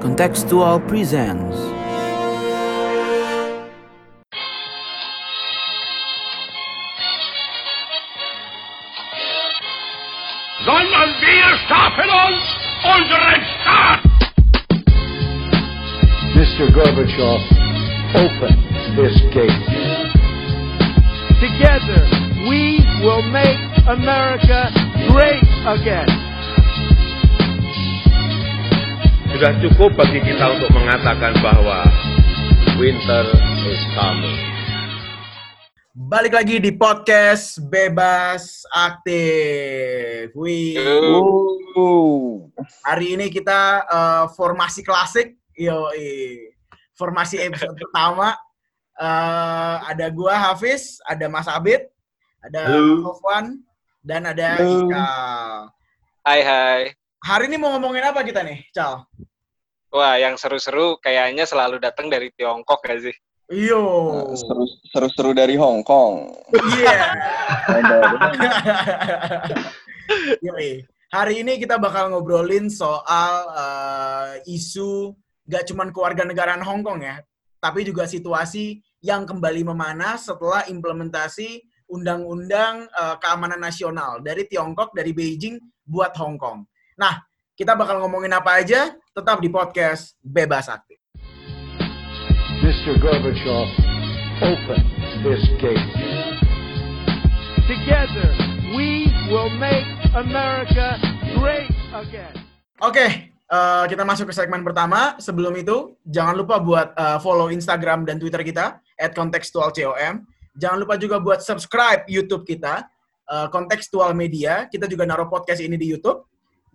Contextual presents sondern wir schaffen uns unseren Staat. Mr. Gorbachev, open this gate. Together, we will make America great again. Sudah cukup bagi kita untuk mengatakan bahwa winter is coming. Balik lagi di podcast Bebas Aktif. Wih. Hari ini kita eh, formasi klasik. Yo, formasi episode pertama. Eh, ada gua Hafiz, ada Mas Abid, ada Sofwan, dan ada Ikal. Hai hai. Hari ini mau ngomongin apa kita nih, Cal? Wah, yang seru-seru kayaknya selalu datang dari Tiongkok gak sih? Iyo. Seru- seru-seru dari Hong Kong. Iya. Yoi. Hari ini kita bakal ngobrolin soal eh, isu gak cuman kewarganegaraan Hong Kong ya, tapi juga situasi yang kembali memanas setelah implementasi Undang-Undang eh, Keamanan Nasional dari Tiongkok, dari Beijing buat Hong Kong. Nah, kita bakal ngomongin apa aja, tetap di podcast Bebas Aktif. Mr. Gorbachev, open this gate. Together, we will make America great again. Oke, eh, kita masuk ke segmen pertama. Sebelum itu, jangan lupa buat eh, follow Instagram dan Twitter kita @kontekstualcom. Jangan lupa juga buat subscribe YouTube kita eh, Kontekstual Media. Kita juga naruh podcast ini di YouTube.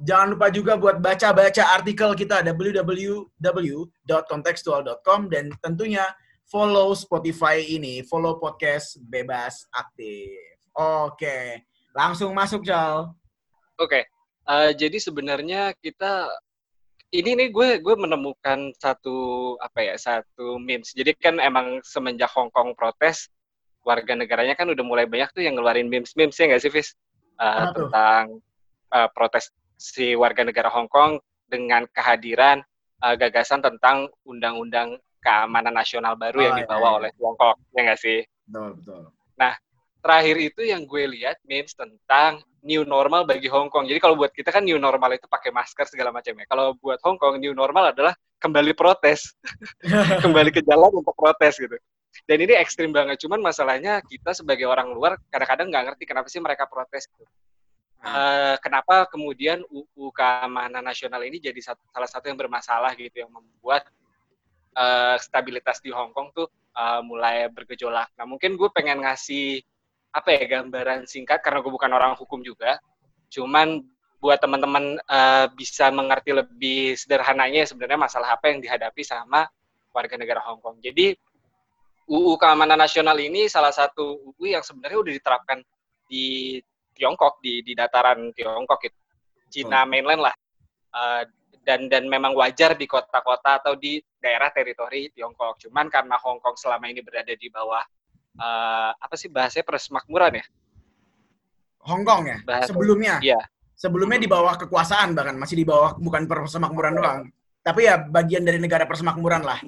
Jangan lupa juga buat baca-baca artikel kita www.kontekstual.com dan tentunya follow Spotify ini, follow podcast Bebas Aktif. Oke, langsung masuk, Cal. Oke. eh, jadi sebenarnya kita ini nih gue gue menemukan satu apa ya satu memes. Jadi kan emang semenjak Hong Kong protes warga negaranya kan udah mulai banyak tuh yang ngeluarin memes-memes ya nggak sih, Fis? Eh, Apa tuh? tentang eh, protes si warga negara Hong Kong dengan kehadiran eh, gagasan tentang undang-undang keamanan nasional baru yang Oh, iya, dibawa iya. oleh Tiongkok, ya nggak sih? Betul, betul. terakhir itu yang gue lihat memes tentang new normal bagi Hong Kong. Jadi kalau buat kita kan new normal itu pakai masker segala macam ya. Kalau buat Hong Kong new normal adalah kembali protes, kembali ke jalan untuk protes gitu. Dan ini ekstrim banget. Cuman masalahnya kita sebagai orang luar kadang-kadang nggak ngerti kenapa sih mereka protes gitu. Eh, kenapa kemudian UU Keamanan Nasional ini jadi satu- salah satu yang bermasalah gitu yang membuat eh, stabilitas di Hong Kong tuh eh, mulai bergejolak. Nah mungkin gue pengen ngasih apa ya gambaran singkat karena gue bukan orang hukum juga. Cuman buat teman-teman eh, bisa mengerti lebih sederhananya sebenarnya masalah apa yang dihadapi sama warga negara Hong Kong. Jadi UU Keamanan Nasional ini salah satu UU yang sebenarnya udah diterapkan di Tiongkok di di dataran Tiongkok itu Cina mainland lah. Eh, dan dan memang wajar di kota-kota atau di daerah teritori Tiongkok. Cuman karena Hong Kong selama ini berada di bawah eh, apa sih bahasanya persemakmuran ya? Hong Kong ya? Bahasa- Sebelumnya? Iya. Sebelumnya di bawah kekuasaan bahkan masih di bawah bukan persemakmuran doang. Tapi ya bagian dari negara persemakmuran lah.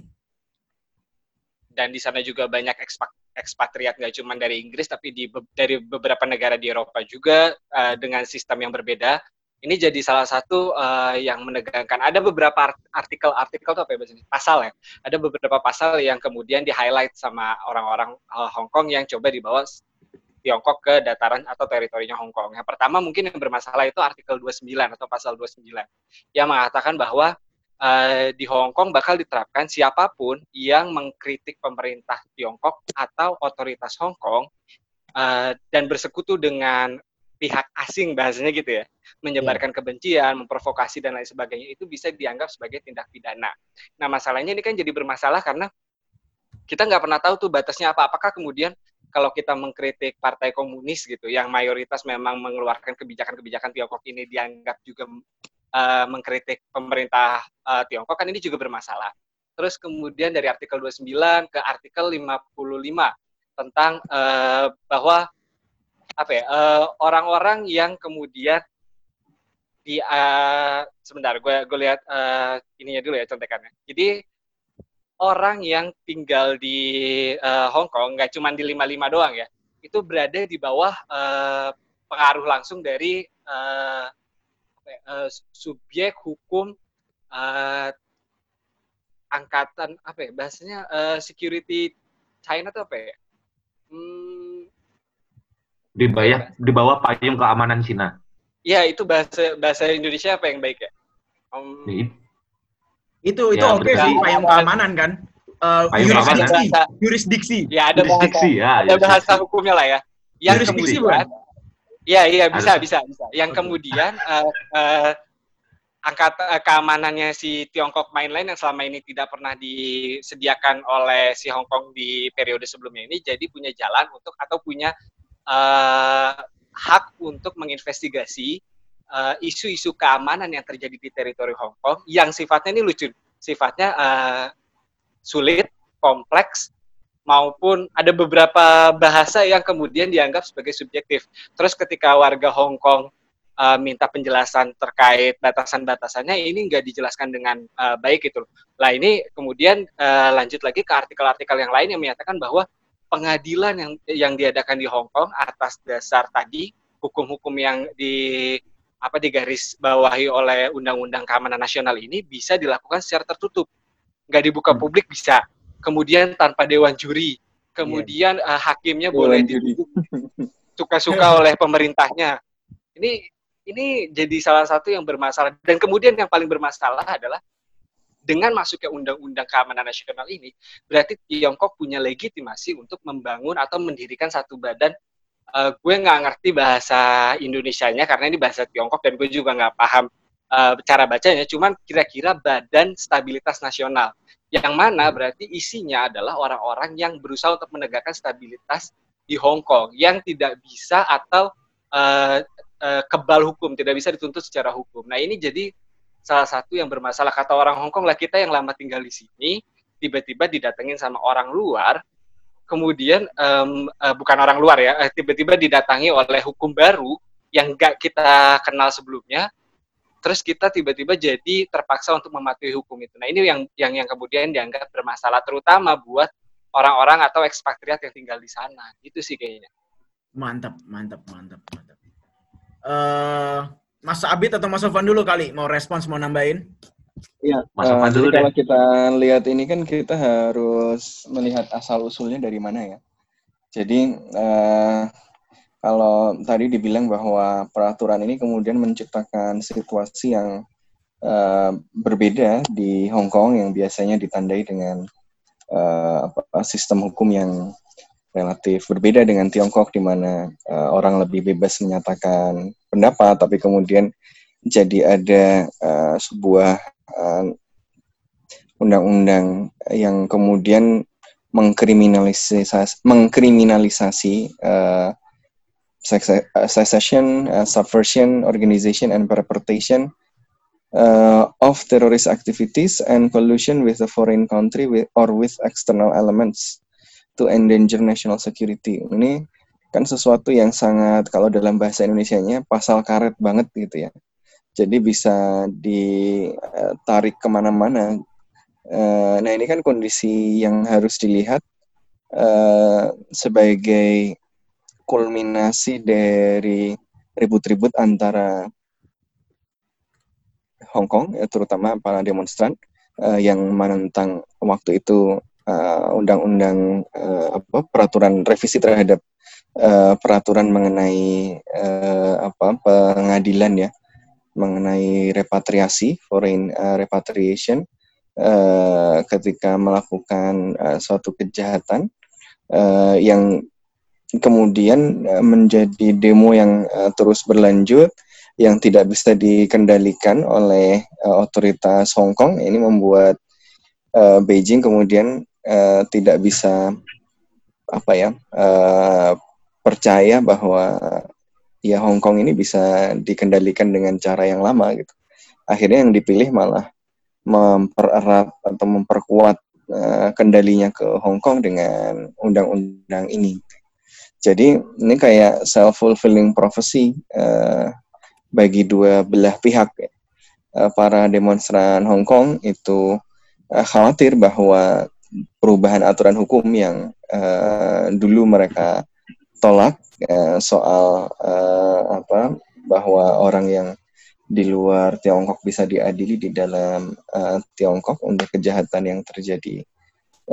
dan di sana juga banyak ekspak ekspatriat nggak cuma dari Inggris tapi di dari beberapa negara di Eropa juga eh, dengan sistem yang berbeda. Ini jadi salah satu eh, yang menegangkan. Ada beberapa art- artikel-artikel tuh apa ya? Pasal ya. Ada beberapa pasal yang kemudian di highlight sama orang-orang eh, Hong Kong yang coba dibawa Tiongkok ke dataran atau teritorinya Hong Kong. Yang pertama mungkin yang bermasalah itu artikel 29 atau pasal 29 yang mengatakan bahwa eh, di Hong Kong bakal diterapkan siapa pun yang mengkritik pemerintah Tiongkok atau otoritas Hong Kong eh, dan bersekutu dengan pihak asing bahasanya gitu ya, menyebarkan kebencian, memprovokasi dan lain sebagainya itu bisa dianggap sebagai tindak pidana. Nah masalahnya ini kan jadi bermasalah karena kita nggak pernah tahu tuh batasnya apa. Apakah kemudian kalau kita mengkritik partai komunis gitu, yang mayoritas memang mengeluarkan kebijakan-kebijakan Tiongkok ini dianggap juga eh, mengkritik pemerintah eh, Tiongkok kan ini juga bermasalah. Terus kemudian dari artikel 29 ke artikel 55 tentang eh, bahwa apa ya orang-orang yang kemudian di uh, sebentar gue gue lihat uh, ininya dulu ya contekannya. Jadi orang yang tinggal di uh, Hong Kong nggak cuma di 55 doang ya. Itu berada di bawah uh, pengaruh langsung dari uh, uh, subjek hukum uh, angkatan apa ya bahasanya uh, security China tuh apa ya? Hmm, di bawah di bawah payung keamanan Cina. Iya itu bahasa bahasa Indonesia apa yang baik ya? Um, itu itu ya, oke okay sih payung keamanan kan. Uh, payung jurisdiksi, keamanan. jurisdiksi. Ya ada jurisdiksi, bahasa, ya, ada jurisdiksi. bahasa hukumnya lah ya. Yang jurisdiksi kemudian, Iya iya bisa bisa bisa. Yang kemudian uh, uh, angkat uh, keamanannya si Tiongkok mainland yang selama ini tidak pernah disediakan oleh si Hong Kong di periode sebelumnya ini jadi punya jalan untuk atau punya uh, hak untuk menginvestigasi uh, isu-isu keamanan yang terjadi di teritori Hong Kong yang sifatnya ini lucu, sifatnya uh, sulit, kompleks maupun ada beberapa bahasa yang kemudian dianggap sebagai subjektif. Terus ketika warga Hong Kong uh, minta penjelasan terkait batasan-batasannya, ini nggak dijelaskan dengan uh, baik gitu. Lah ini kemudian uh, lanjut lagi ke artikel-artikel yang lain yang menyatakan bahwa pengadilan yang yang diadakan di Hong Kong atas dasar tadi hukum-hukum yang di apa digaris bawahi oleh Undang-Undang Keamanan Nasional ini bisa dilakukan secara tertutup, nggak dibuka publik bisa kemudian tanpa dewan juri, kemudian uh, hakimnya boleh ditutup. Suka-suka oleh pemerintahnya. Ini ini jadi salah satu yang bermasalah. Dan kemudian yang paling bermasalah adalah dengan masuknya undang-undang keamanan nasional ini berarti Tiongkok punya legitimasi untuk membangun atau mendirikan satu badan. Uh, gue nggak ngerti bahasa Indonesianya karena ini bahasa Tiongkok dan gue juga nggak paham uh, cara bacanya cuman kira-kira badan stabilitas nasional. Yang mana berarti isinya adalah orang-orang yang berusaha untuk menegakkan stabilitas di Hong Kong yang tidak bisa atau uh, uh, kebal hukum, tidak bisa dituntut secara hukum. Nah ini jadi salah satu yang bermasalah. Kata orang Hong Kong lah kita yang lama tinggal di sini tiba-tiba didatengin sama orang luar, kemudian um, uh, bukan orang luar ya, tiba-tiba didatangi oleh hukum baru yang gak kita kenal sebelumnya, terus kita tiba-tiba jadi terpaksa untuk mematuhi hukum itu. Nah ini yang yang yang kemudian dianggap bermasalah terutama buat orang-orang atau ekspatriat yang tinggal di sana. Itu sih kayaknya. Mantap, mantap, mantap, mantap. Uh, Mas Abid atau Mas Sofan dulu kali mau respons mau nambahin? Iya. Mas Uh, Sofan dulu jadi kalau deh. kita lihat ini kan kita harus melihat asal usulnya dari mana ya. Jadi uh, kalau tadi dibilang bahwa peraturan ini kemudian menciptakan situasi yang uh, berbeda di Hong Kong yang biasanya ditandai dengan uh, sistem hukum yang relatif berbeda dengan Tiongkok di mana uh, orang lebih bebas menyatakan pendapat tapi kemudian jadi ada uh, sebuah uh, undang-undang yang kemudian mengkriminalisasi mengkriminalisasi uh, secession, uh, subversion, organization, and perpetration uh, of terrorist activities and collusion with a foreign country with, or with external elements to endanger national security. Ini kan sesuatu yang sangat kalau dalam bahasa Indonesianya pasal karet banget gitu ya. Jadi bisa ditarik ke mana-mana. Uh, nah ini kan kondisi yang harus dilihat uh, sebagai kulminasi dari ribut-ribut antara Hong Kong, ya, terutama para demonstran uh, yang menentang waktu itu uh, undang-undang uh, apa peraturan revisi terhadap uh, peraturan mengenai uh, apa pengadilan ya mengenai repatriasi foreign uh, repatriation uh, ketika melakukan uh, suatu kejahatan uh, yang kemudian uh, menjadi demo yang uh, terus berlanjut yang tidak bisa dikendalikan oleh uh, otoritas Hong Kong ini membuat uh, Beijing kemudian uh, tidak bisa apa ya uh, percaya bahwa ya Hong Kong ini bisa dikendalikan dengan cara yang lama gitu. Akhirnya yang dipilih malah mempererat atau memperkuat uh, kendalinya ke Hong Kong dengan undang-undang ini. Jadi ini kayak self fulfilling prophecy uh, bagi dua belah pihak. Uh, para demonstran Hong Kong itu uh, khawatir bahwa perubahan aturan hukum yang uh, dulu mereka tolak uh, soal uh, apa bahwa orang yang di luar Tiongkok bisa diadili di dalam uh, Tiongkok untuk kejahatan yang terjadi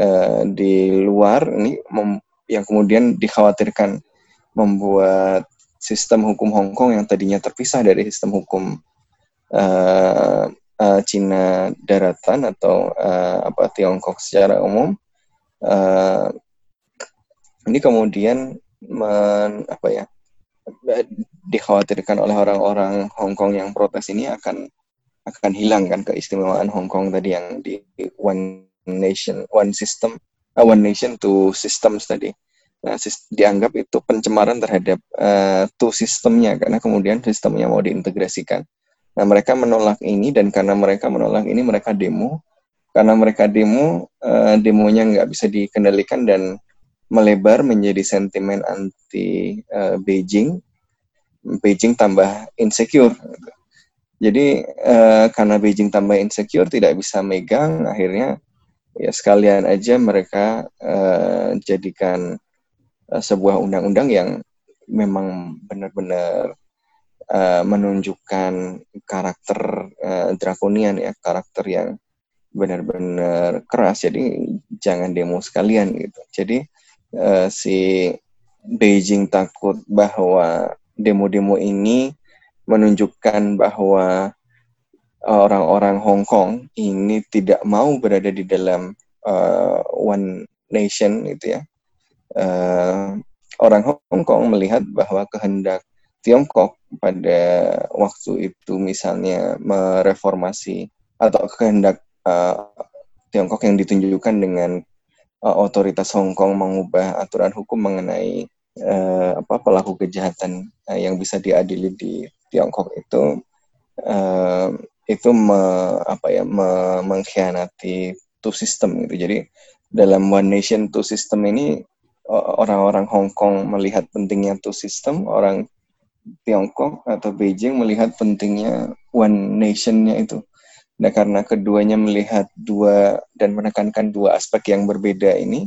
uh, di luar ini yang kemudian dikhawatirkan membuat sistem hukum Hong Kong yang tadinya terpisah dari sistem hukum uh, uh, Cina daratan atau uh, apa Tiongkok secara umum uh, ini kemudian men, apa ya dikhawatirkan oleh orang-orang Hong Kong yang protes ini akan akan hilang kan keistimewaan Hong Kong tadi yang di one nation one system uh, one nation two systems tadi Nah, dianggap itu pencemaran terhadap uh, two sistemnya karena kemudian sistemnya mau diintegrasikan. Nah, mereka menolak ini dan karena mereka menolak ini mereka demo. Karena mereka demo, uh, demonya nggak bisa dikendalikan dan melebar menjadi sentimen anti uh, Beijing. Beijing tambah insecure. Jadi uh, karena Beijing tambah insecure tidak bisa megang, akhirnya ya sekalian aja mereka uh, jadikan uh, sebuah undang-undang yang memang benar-benar uh, menunjukkan karakter uh, drakonian ya, karakter yang benar-benar keras. Jadi jangan demo sekalian gitu. Jadi uh, si Beijing takut bahwa demo-demo ini menunjukkan bahwa orang-orang Hong Kong ini tidak mau berada di dalam uh, one nation gitu ya. Uh, orang Hong Kong melihat bahwa kehendak Tiongkok pada waktu itu misalnya mereformasi atau kehendak uh, Tiongkok yang ditunjukkan dengan uh, otoritas Hong Kong mengubah aturan hukum mengenai uh, apa pelaku kejahatan uh, yang bisa diadili di Tiongkok itu itu me, apa ya me, mengkhianati two system gitu. Jadi dalam one nation two system ini orang-orang Hong Kong melihat pentingnya two system, orang Tiongkok atau Beijing melihat pentingnya one nation-nya itu. Nah, karena keduanya melihat dua dan menekankan dua aspek yang berbeda ini,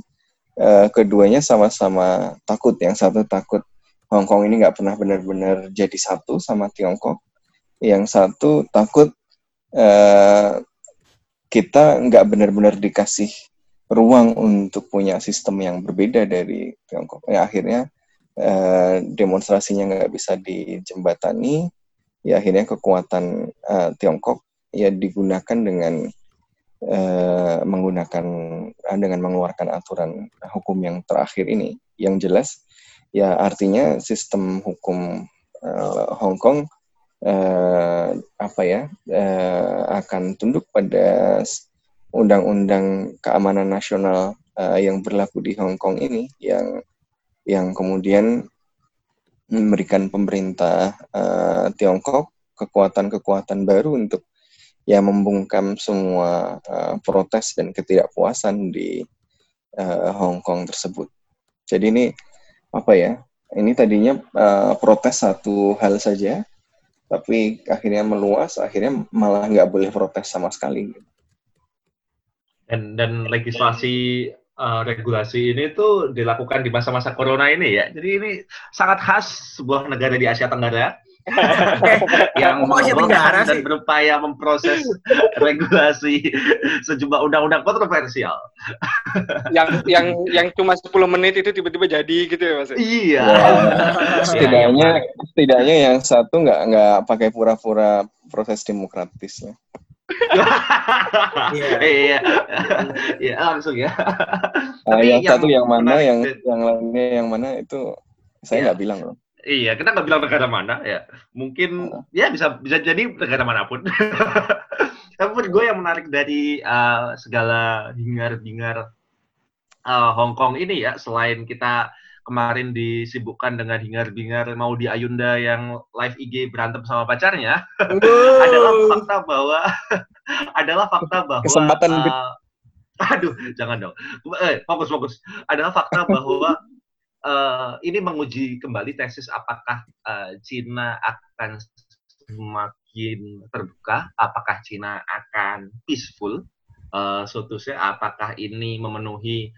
uh, keduanya sama-sama takut. Yang satu takut Hong Kong ini nggak pernah benar-benar jadi satu sama Tiongkok. Yang satu takut uh, kita nggak benar-benar dikasih ruang untuk punya sistem yang berbeda dari Tiongkok. Ya, akhirnya eh, demonstrasinya nggak bisa dijembatani. Ya akhirnya kekuatan eh, Tiongkok ya digunakan dengan eh, menggunakan eh, dengan mengeluarkan aturan hukum yang terakhir ini. Yang jelas ya artinya sistem hukum eh, Hong Kong eh, apa ya eh, akan tunduk pada undang-undang keamanan nasional uh, yang berlaku di Hong Kong ini yang yang kemudian memberikan pemerintah uh, Tiongkok kekuatan-kekuatan baru untuk ya membungkam semua uh, protes dan ketidakpuasan di uh, Hong Kong tersebut. Jadi ini apa ya? Ini tadinya uh, protes satu hal saja, tapi akhirnya meluas, akhirnya malah nggak boleh protes sama sekali. Dan dan legislasi uh, regulasi ini tuh dilakukan di masa-masa corona ini ya. Jadi ini sangat khas sebuah negara di Asia Tenggara yang menggolongkan dan berupaya memproses regulasi sejumlah undang-undang kontroversial. yang yang yang cuma 10 menit itu tiba-tiba jadi gitu ya Mas? Iya. setidaknya setidaknya yang satu nggak nggak pakai pura-pura proses demokratis ya. Iya. iya. Iya, langsung ya. Nah, Tapi yang, yang satu yang mana, yang yang lainnya yang mana itu saya iya. nggak bilang loh. Iya, kita nggak bilang negara mana ya. Mungkin uh. ya bisa bisa jadi negara mana pun. Tapi menurut gue yang menarik dari uh, segala hingar-bingar uh, Hong Kong ini ya, selain kita kemarin disibukkan dengan hingar-bingar mau di Ayunda yang live IG berantem sama pacarnya adalah fakta bahwa adalah fakta bahwa kesempatan uh, aduh jangan dong eh, fokus fokus adalah fakta bahwa uh, ini menguji kembali tesis apakah uh, Cina akan semakin terbuka. Apakah Cina akan peaceful? Uh, to say, apakah ini memenuhi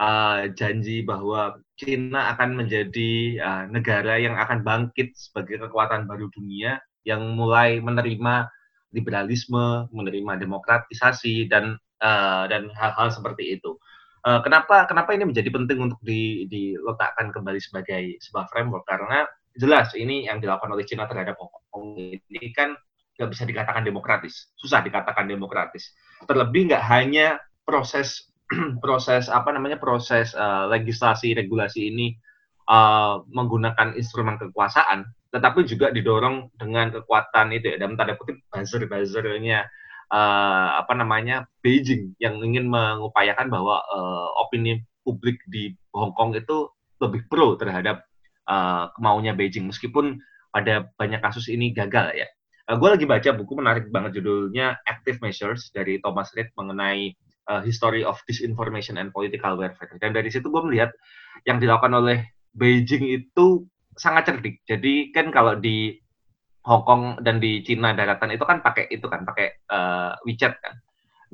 uh, janji bahwa Cina akan menjadi uh, negara yang akan bangkit sebagai kekuatan baru dunia yang mulai menerima liberalisme, menerima demokratisasi dan uh, dan hal-hal seperti itu. Uh, kenapa kenapa ini menjadi penting untuk di, diletakkan kembali sebagai sebuah framework? Karena jelas ini yang dilakukan oleh Cina terhadap Hong Kong ini kan nggak bisa dikatakan demokratis, susah dikatakan demokratis. Terlebih nggak hanya proses proses apa namanya proses uh, legislasi regulasi ini uh, menggunakan instrumen kekuasaan, tetapi juga didorong dengan kekuatan itu ya dalam tanda kutip buzzer buzzernya uh, apa namanya Beijing yang ingin mengupayakan bahwa uh, opini publik di Hong Kong itu lebih pro terhadap uh, kemaunya Beijing meskipun pada banyak kasus ini gagal ya. Uh, gue lagi baca buku menarik banget judulnya Active Measures dari Thomas Reid mengenai uh, History of Disinformation and Political Warfare. Dan dari situ gue melihat yang dilakukan oleh Beijing itu sangat cerdik. Jadi kan kalau di Hong Kong dan di Cina daratan itu kan pakai itu kan pakai uh, WeChat kan.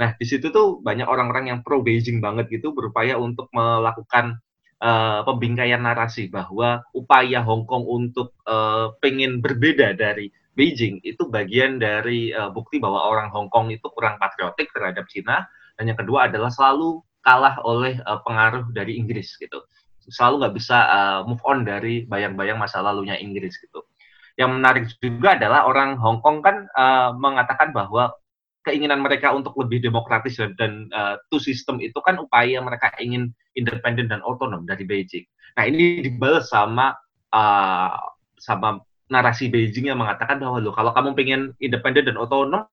Nah di situ tuh banyak orang-orang yang pro Beijing banget gitu berupaya untuk melakukan uh, pembingkaian narasi bahwa upaya Hong Kong untuk uh, pengen berbeda dari Beijing itu bagian dari uh, bukti bahwa orang Hong Kong itu kurang patriotik terhadap Cina. Dan yang kedua adalah selalu kalah oleh uh, pengaruh dari Inggris gitu. Selalu nggak bisa uh, move on dari bayang-bayang masa lalunya Inggris gitu yang menarik juga adalah orang Hong Kong kan uh, mengatakan bahwa keinginan mereka untuk lebih demokratis dan, dan uh, two system itu kan upaya mereka ingin independen dan otonom dari Beijing. Nah ini dibalas sama uh, sama narasi Beijing yang mengatakan bahwa lo kalau kamu pengen independen dan otonom,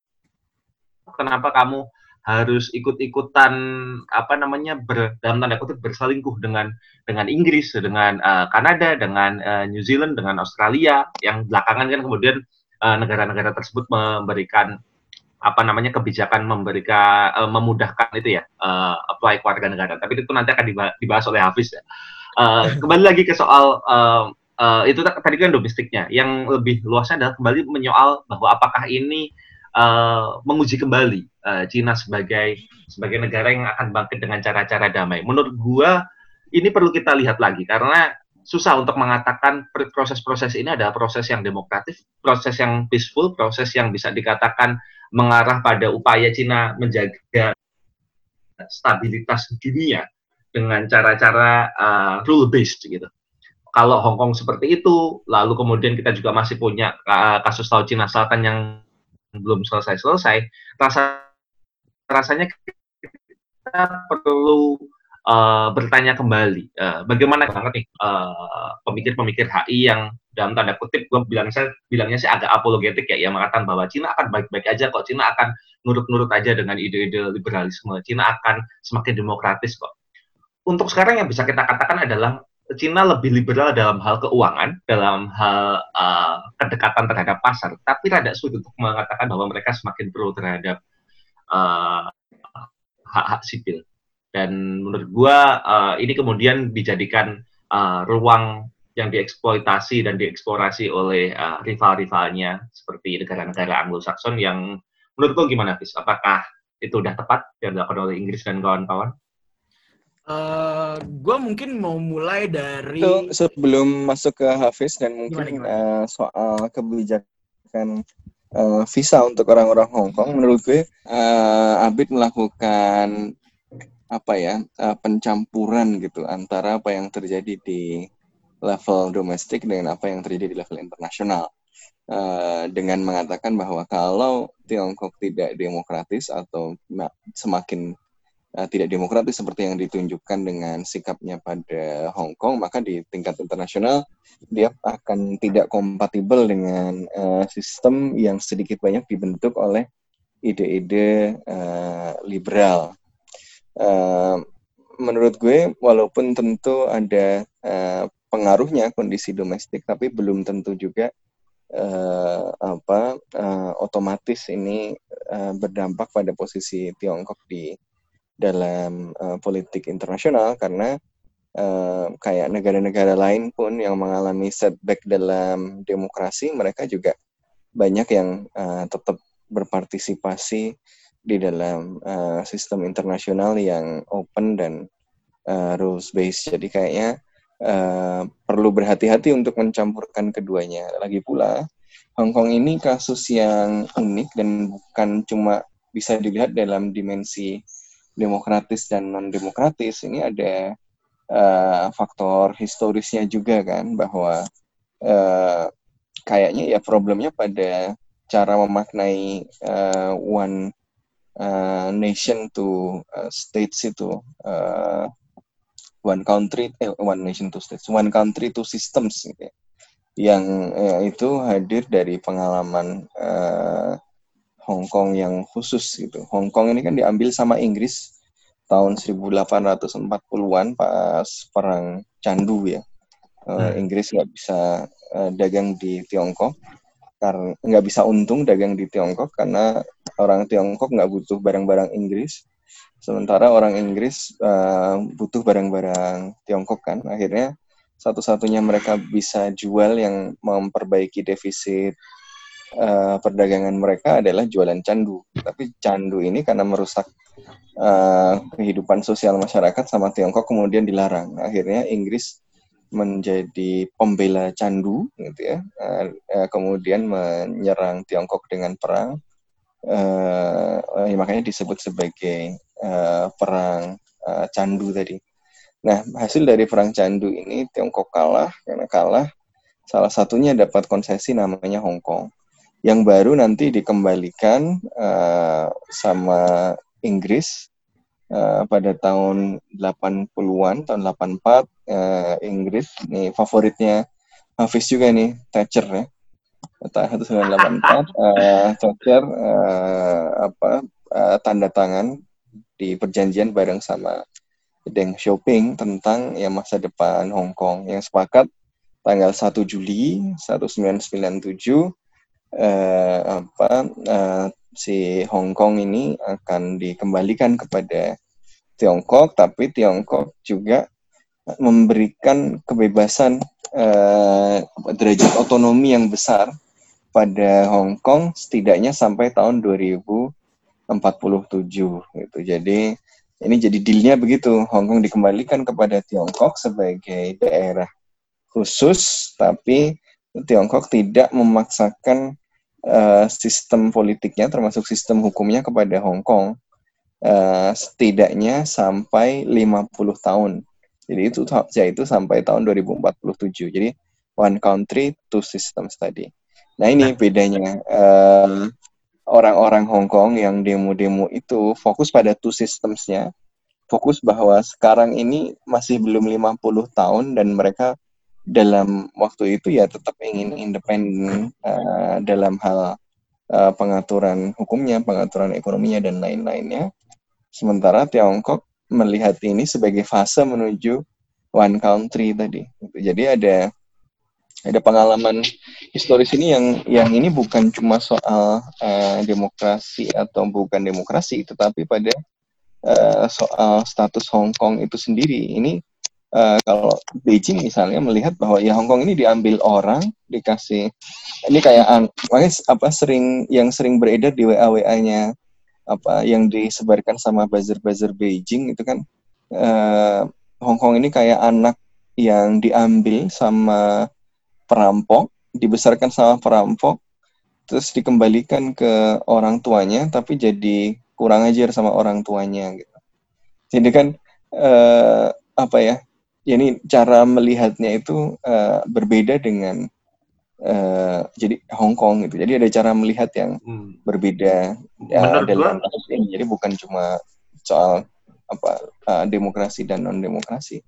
kenapa kamu harus ikut-ikutan apa namanya ber, dalam tanda kutip berselingkuh dengan dengan Inggris, dengan uh, Kanada, dengan uh, New Zealand, dengan Australia yang belakangan kan kemudian eh, negara-negara uh, tersebut memberikan apa namanya kebijakan memberikan uh, memudahkan itu ya uh, apply keluarga negara. Tapi itu nanti akan dibahas oleh Hafiz ya. Uh, kembali lagi ke soal uh, uh, itu tadi kan domestiknya. Yang lebih luasnya adalah kembali menyoal bahwa apakah ini uh, menguji kembali uh, Cina sebagai sebagai negara yang akan bangkit dengan cara-cara damai. Menurut gua ini perlu kita lihat lagi karena susah untuk mengatakan proses-proses ini adalah proses yang demokratis, proses yang peaceful, proses yang bisa dikatakan mengarah pada upaya Cina menjaga stabilitas dunia dengan cara-cara uh, rule based gitu. Kalau Hong Kong seperti itu, lalu kemudian kita juga masih punya uh, kasus Laut Cina Selatan yang belum selesai-selesai, rasa rasanya kita perlu uh, bertanya kembali uh, bagaimana banget nih uh, pemikir-pemikir HI yang dalam tanda kutip gue bilang saya bilangnya sih agak apologetik ya yang mengatakan bahwa Cina akan baik-baik aja kok Cina akan nurut-nurut aja dengan ide-ide liberalisme Cina akan semakin demokratis kok. Untuk sekarang yang bisa kita katakan adalah Cina lebih liberal dalam hal keuangan, dalam hal uh, kedekatan terhadap pasar, tapi rada sulit untuk mengatakan bahwa mereka semakin pro terhadap uh, hak-hak sipil. Dan menurut gua uh, ini kemudian dijadikan uh, ruang yang dieksploitasi dan dieksplorasi oleh uh, rival-rivalnya seperti negara-negara Anglo-Saxon yang menurut gua gimana, Fis? Apakah itu udah tepat yang dilakukan oleh Inggris dan kawan-kawan? Uh, eh, gue mungkin mau mulai dari itu sebelum masuk ke Hafiz dan mungkin gimana, gimana? Uh, soal kebijakan uh, visa untuk orang-orang Hong Kong, menurut gue uh, Abid melakukan apa ya uh, pencampuran gitu antara apa yang terjadi di level domestik dengan apa yang terjadi di level internasional. Uh, dengan mengatakan bahwa kalau Tiongkok tidak demokratis atau semakin uh, tidak demokratis seperti yang ditunjukkan dengan sikapnya pada Hong Kong, maka di tingkat internasional dia akan tidak kompatibel dengan uh, sistem yang sedikit banyak dibentuk oleh ide-ide uh, liberal. Uh, menurut gue, walaupun tentu ada uh, pengaruhnya kondisi domestik, tapi belum tentu juga uh, apa uh, otomatis ini uh, berdampak pada posisi Tiongkok di dalam uh, politik internasional karena uh, kayak negara-negara lain pun yang mengalami setback dalam demokrasi mereka juga banyak yang uh, tetap berpartisipasi di dalam uh, sistem internasional yang open dan uh, rules based. Jadi kayaknya uh, perlu berhati-hati untuk mencampurkan keduanya. Lagi pula Hong Kong ini kasus yang unik dan bukan cuma bisa dilihat dalam dimensi demokratis dan non demokratis. Ini ada uh, faktor historisnya juga kan bahwa uh, kayaknya ya problemnya pada cara memaknai uh, one uh, nation to uh, states itu uh, one country eh, one nation to states one country to systems gitu ya. yang uh, itu hadir dari pengalaman uh, Hong Kong yang khusus gitu. Hong Kong ini kan diambil sama Inggris tahun 1840-an pas perang Candu ya. Uh, Inggris nggak bisa uh, dagang di Tiongkok karena nggak bisa untung dagang di Tiongkok karena orang Tiongkok nggak butuh barang-barang Inggris sementara orang Inggris uh, butuh barang-barang Tiongkok kan akhirnya satu-satunya mereka bisa jual yang memperbaiki defisit uh, perdagangan mereka adalah jualan candu. Tapi candu ini karena merusak uh, kehidupan sosial masyarakat sama Tiongkok kemudian dilarang. Akhirnya Inggris menjadi pembela candu gitu ya. Uh, uh, kemudian menyerang Tiongkok dengan perang. Uh, uh, makanya disebut sebagai uh, perang uh, candu tadi. Nah hasil dari perang candu ini Tiongkok kalah karena kalah salah satunya dapat konsesi namanya Hong Kong yang baru nanti dikembalikan uh, sama Inggris uh, pada tahun 80-an, tahun 84 uh, Inggris nih favoritnya Hafiz juga nih Thatcher ya. Tahun 1984 uh, Thatcher uh, apa uh, tanda tangan di perjanjian bareng sama Deng Xiaoping tentang ya masa depan Hong Kong yang sepakat tanggal 1 Juli 1997 eh, apa eh, si Hong Kong ini akan dikembalikan kepada Tiongkok, tapi Tiongkok juga memberikan kebebasan eh, derajat otonomi yang besar pada Hong Kong setidaknya sampai tahun 2047 gitu. Jadi ini jadi dealnya begitu. Hong Kong dikembalikan kepada Tiongkok sebagai daerah khusus, tapi Tiongkok tidak memaksakan uh, sistem politiknya termasuk sistem hukumnya kepada Hong Kong uh, setidaknya sampai 50 tahun. Jadi itu yaitu sampai tahun 2047. Jadi one country two systems tadi. Nah ini bedanya uh, orang-orang Hong Kong yang demo-demo itu fokus pada two systemsnya, fokus bahwa sekarang ini masih belum 50 tahun dan mereka dalam waktu itu ya tetap ingin independen uh, dalam hal uh, pengaturan hukumnya, pengaturan ekonominya dan lain-lainnya. Sementara Tiongkok melihat ini sebagai fase menuju one country tadi. Jadi ada ada pengalaman historis ini yang yang ini bukan cuma soal uh, demokrasi atau bukan demokrasi, tetapi pada uh, soal status Hong Kong itu sendiri. Ini uh, kalau Beijing misalnya melihat bahwa ya Hong Kong ini diambil orang dikasih ini kayak makanya apa sering yang sering beredar di WA WA-nya apa yang disebarkan sama buzzer-buzzer Beijing itu kan uh, Hong Kong ini kayak anak yang diambil sama perampok dibesarkan sama perampok terus dikembalikan ke orang tuanya tapi jadi kurang ajar sama orang tuanya gitu. Jadi kan uh, apa ya ya ini cara melihatnya itu uh, berbeda dengan uh, jadi Hong Kong gitu. Jadi ada cara melihat yang hmm. berbeda uh, dalam ini. Jadi bukan cuma soal apa uh, demokrasi dan non demokrasi.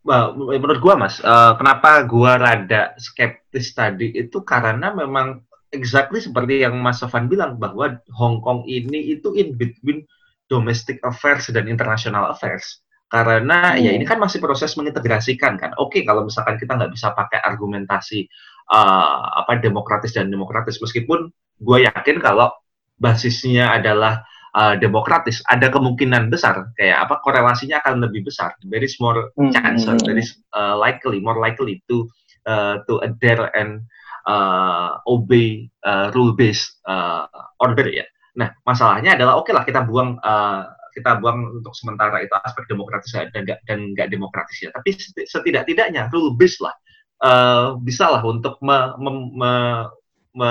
Well, menurut gua mas, uh, kenapa gua rada skeptis tadi itu karena memang exactly seperti yang Mas Sofan bilang bahwa Hong Kong ini itu in between domestic affairs dan international affairs karena hmm. ya ini kan masih proses mengintegrasikan kan. Oke, kalau misalkan kita nggak bisa pakai argumentasi uh, apa demokratis dan demokratis, meskipun gue yakin kalau basisnya adalah uh, demokratis, ada kemungkinan besar kayak apa korelasinya akan lebih besar. There is more hmm, chance, hmm. there is uh, likely, more likely to uh, to adhere and uh, obey uh, rule based uh, order ya. Nah, masalahnya adalah oke okay lah kita buang uh, kita buang untuk sementara itu aspek demokratis dan nggak dan nggak demokratis ya. Tapi setidak-tidaknya rule based lah uh, bisa lah untuk me, me, me, me,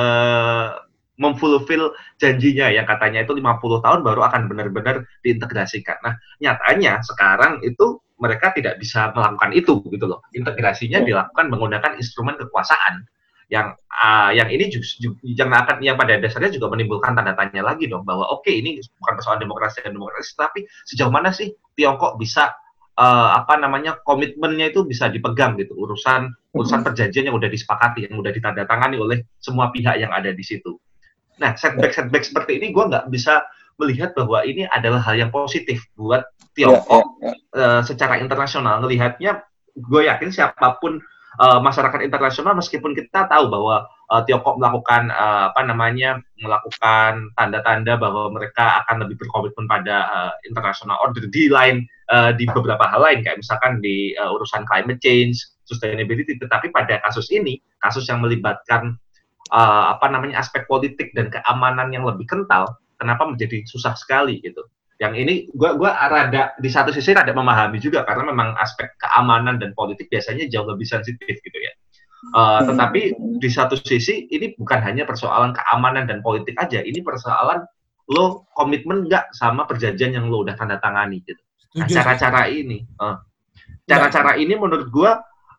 memfulfill janjinya yang katanya itu 50 tahun baru akan benar-benar diintegrasikan. Nah, nyatanya sekarang itu mereka tidak bisa melakukan itu gitu loh. Integrasinya dilakukan menggunakan instrumen kekuasaan yang uh, yang ini juga, yang akan yang pada dasarnya juga menimbulkan tanda tanya lagi dong bahwa oke okay, ini bukan persoalan demokrasi dan demokrasi tapi sejauh mana sih Tiongkok bisa uh, apa namanya komitmennya itu bisa dipegang gitu urusan urusan perjanjian yang udah disepakati yang udah ditandatangani oleh semua pihak yang ada di situ. Nah setback setback seperti ini gue nggak bisa melihat bahwa ini adalah hal yang positif buat Tiongkok yeah, yeah, yeah. Uh, secara internasional. Melihatnya gue yakin siapa pun uh, masyarakat internasional meskipun kita tahu bahwa uh, Tiongkok melakukan uh, apa namanya melakukan tanda-tanda bahwa mereka akan lebih berkomitmen pada uh, international order di lain uh, di beberapa hal lain kayak misalkan di uh, urusan climate change, sustainability. Tetapi pada kasus ini kasus yang melibatkan uh, apa namanya aspek politik dan keamanan yang lebih kental kenapa menjadi susah sekali gitu yang ini gue gua rada di satu sisi rada memahami juga karena memang aspek keamanan dan politik biasanya jauh lebih sensitif gitu ya. Uh, tetapi di satu sisi ini bukan hanya persoalan keamanan dan politik aja, ini persoalan lo komitmen nggak sama perjanjian yang lo udah tanda tangani gitu. Nah, cara-cara ini, uh, cara-cara ini menurut gue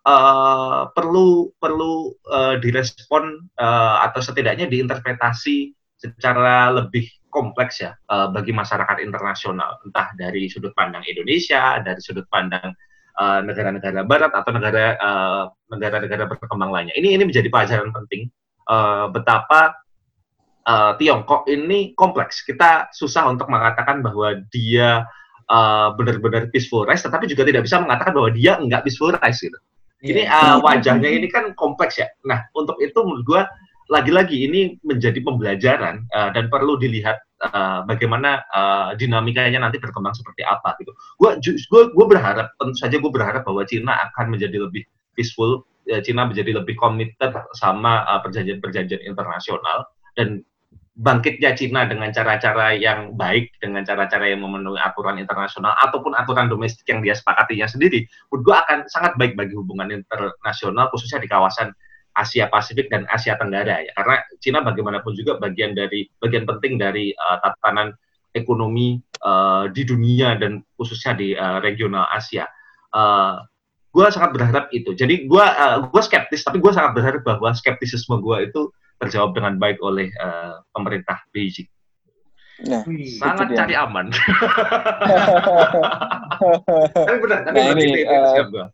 uh, perlu perlu uh, direspon uh, atau setidaknya diinterpretasi secara lebih kompleks ya uh, bagi masyarakat internasional, entah dari sudut pandang Indonesia, dari sudut pandang eh, negara-negara uh, Barat atau negara uh, negara-negara berkembang lainnya. Ini ini menjadi pelajaran penting uh, betapa uh, Tiongkok ini kompleks. Kita susah untuk mengatakan bahwa dia uh, benar-benar peaceful rise, tetapi juga tidak bisa mengatakan bahwa dia enggak peaceful rise gitu. Ini uh, wajahnya ini kan kompleks ya. Nah, untuk itu menurut gue lagi-lagi ini menjadi pembelajaran uh, dan perlu dilihat uh, bagaimana uh, dinamikanya nanti berkembang seperti apa gitu. Gue gue gue berharap tentu saja gue berharap bahwa Cina akan menjadi lebih peaceful, uh, Cina menjadi lebih committed sama perjanjian-perjanjian uh, internasional dan bangkitnya Cina dengan cara-cara yang baik, dengan cara-cara yang memenuhi aturan internasional ataupun aturan domestik yang dia sepakatinya sendiri, menurut gue akan sangat baik bagi hubungan internasional khususnya di kawasan Asia Pasifik dan Asia Tenggara ya karena Cina bagaimanapun juga bagian dari bagian penting dari uh, tatanan ekonomi uh, di dunia dan khususnya di uh, regional Asia. Uh, gue sangat berharap itu. Jadi gue uh, gue skeptis tapi gue sangat berharap bahwa skeptisisme gue itu terjawab dengan baik oleh uh, pemerintah Beijing. Nah, sangat cari aman. tapi benar, tapi nah, ini, uh,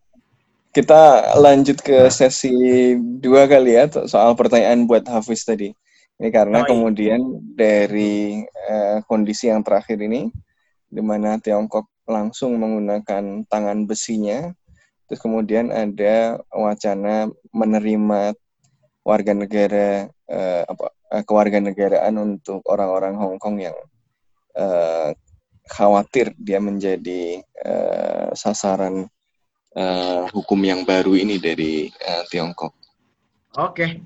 kita lanjut ke sesi dua kali ya soal pertanyaan buat Hafiz tadi. Ini karena oh, iya. kemudian dari uh, kondisi yang terakhir ini, di mana Tiongkok langsung menggunakan tangan besinya, terus kemudian ada wacana menerima warga negara uh, apa uh, kewarganegaraan untuk orang-orang Hong Kong yang uh, khawatir dia menjadi uh, sasaran uh, hukum yang baru ini dari uh, Tiongkok. Oke,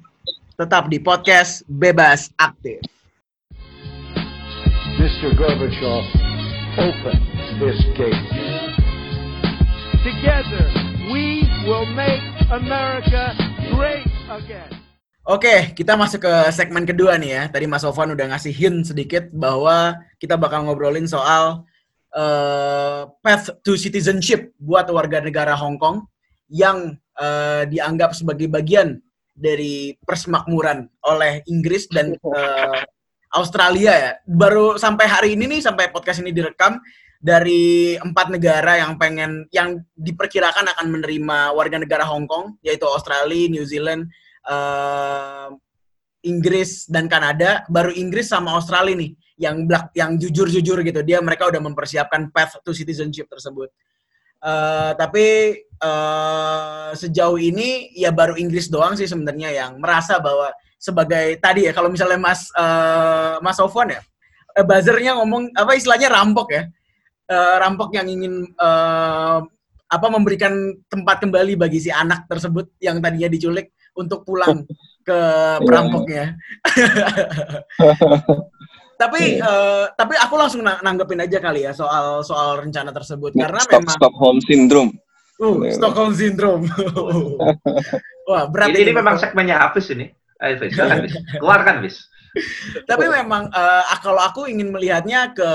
tetap di podcast Bebas Aktif. Mr. Gorbachev, open this gate. Together, we will make America great again. Oke, kita masuk ke segmen kedua nih ya. Tadi Mas Sofan udah ngasih hint sedikit bahwa kita bakal ngobrolin soal uh, path to citizenship buat warga negara Hong Kong yang uh, dianggap sebagai bagian dari persemakmuran oleh Inggris dan uh, Australia ya. Baru sampai hari ini nih, sampai podcast ini direkam, dari empat negara yang pengen, yang diperkirakan akan menerima warga negara Hong Kong, yaitu Australia, New Zealand, uh, Inggris dan Kanada. Baru Inggris sama Australia nih yang black yang jujur-jujur gitu. Dia mereka udah mempersiapkan path to citizenship tersebut. Uh, tapi uh, sejauh ini ya baru Inggris doang sih sebenarnya yang merasa bahwa sebagai tadi ya kalau misalnya Mas uh, Mas Sofwan ya uh, buzzernya ngomong apa istilahnya rampok ya. Uh, rampok yang ingin uh, apa memberikan tempat kembali bagi si anak tersebut yang tadinya diculik untuk pulang ke perampoknya. tapi uh, tapi aku langsung nanggepin aja kali ya soal soal rencana tersebut karena Stop, memang Stockholm syndrome. Uh, Stockholm syndrome. Wah, berat ini, ini memang segmennya Hafiz ini. Ayo. Keluarkan, Fis. Tapi memang uh, kalau aku ingin melihatnya ke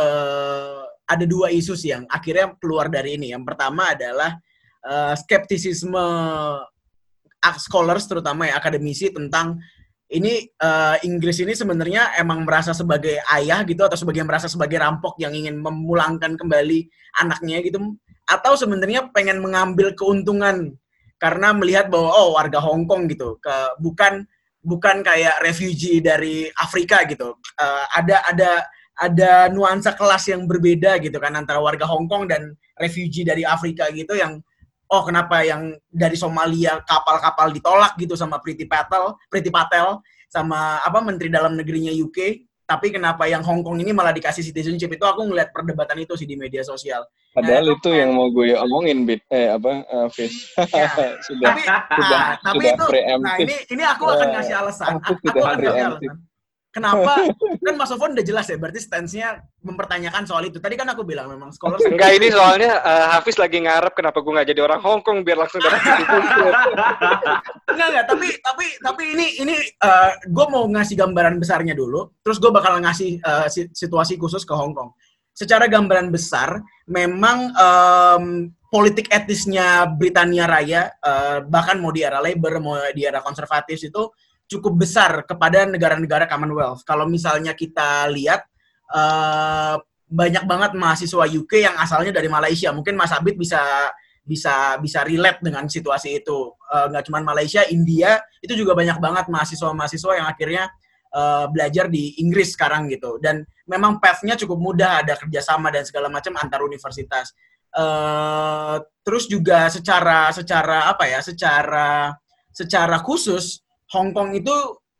ada dua isu sih yang akhirnya keluar dari ini. Yang pertama adalah uh, skeptisisme scholars terutama ya akademisi tentang ini uh, Inggris ini sebenarnya emang merasa sebagai ayah gitu atau sebagai merasa sebagai rampok yang ingin memulangkan kembali anaknya gitu. Atau sebenarnya pengen mengambil keuntungan karena melihat bahwa oh warga Hong Kong gitu ke bukan bukan kayak refugee dari Afrika gitu. Uh, ada ada ada nuansa kelas yang berbeda gitu kan antara warga Hong Kong dan refugee dari Afrika gitu yang oh kenapa yang dari Somalia kapal-kapal ditolak gitu sama Priti Patel, Priti Patel sama apa menteri dalam negerinya UK, tapi kenapa yang Hong Kong ini malah dikasih citizenship itu aku ngeliat perdebatan itu sih di media sosial. Padahal nah, itu yang mau gue omongin bit eh apa uh, Fish. Ya. sudah tapi, sudah nah, tapi sudah itu, nah ini ini aku akan ngasih alasan. Aku, aku akan ngasih alasan. Kenapa? kan Mas Sofon udah jelas ya, berarti stance-nya mempertanyakan soal itu. Tadi kan aku bilang memang scholar. Enggak, ini soalnya uh, Hafiz lagi ngarep kenapa gue nggak jadi orang Hong Kong biar langsung dapat Enggak, enggak. Tapi, tapi, tapi ini, ini uh, gue mau ngasih gambaran besarnya dulu. Terus gue bakal ngasih uh, situasi khusus ke Hong Kong. Secara gambaran besar, memang um, politik etisnya Britania Raya, uh, bahkan mau di era Labour, mau di era konservatif itu cukup besar kepada negara-negara Commonwealth. Kalau misalnya kita lihat uh, banyak banget mahasiswa UK yang asalnya dari Malaysia. Mungkin Mas Abid bisa bisa bisa relate dengan situasi itu. Uh, nggak cuma Malaysia, India itu juga banyak banget mahasiswa-mahasiswa yang akhirnya uh, belajar di Inggris sekarang gitu. Dan memang path-nya cukup mudah, ada kerjasama dan segala macam antar universitas. Uh, terus juga secara secara apa ya? Secara secara khusus Hong Kong itu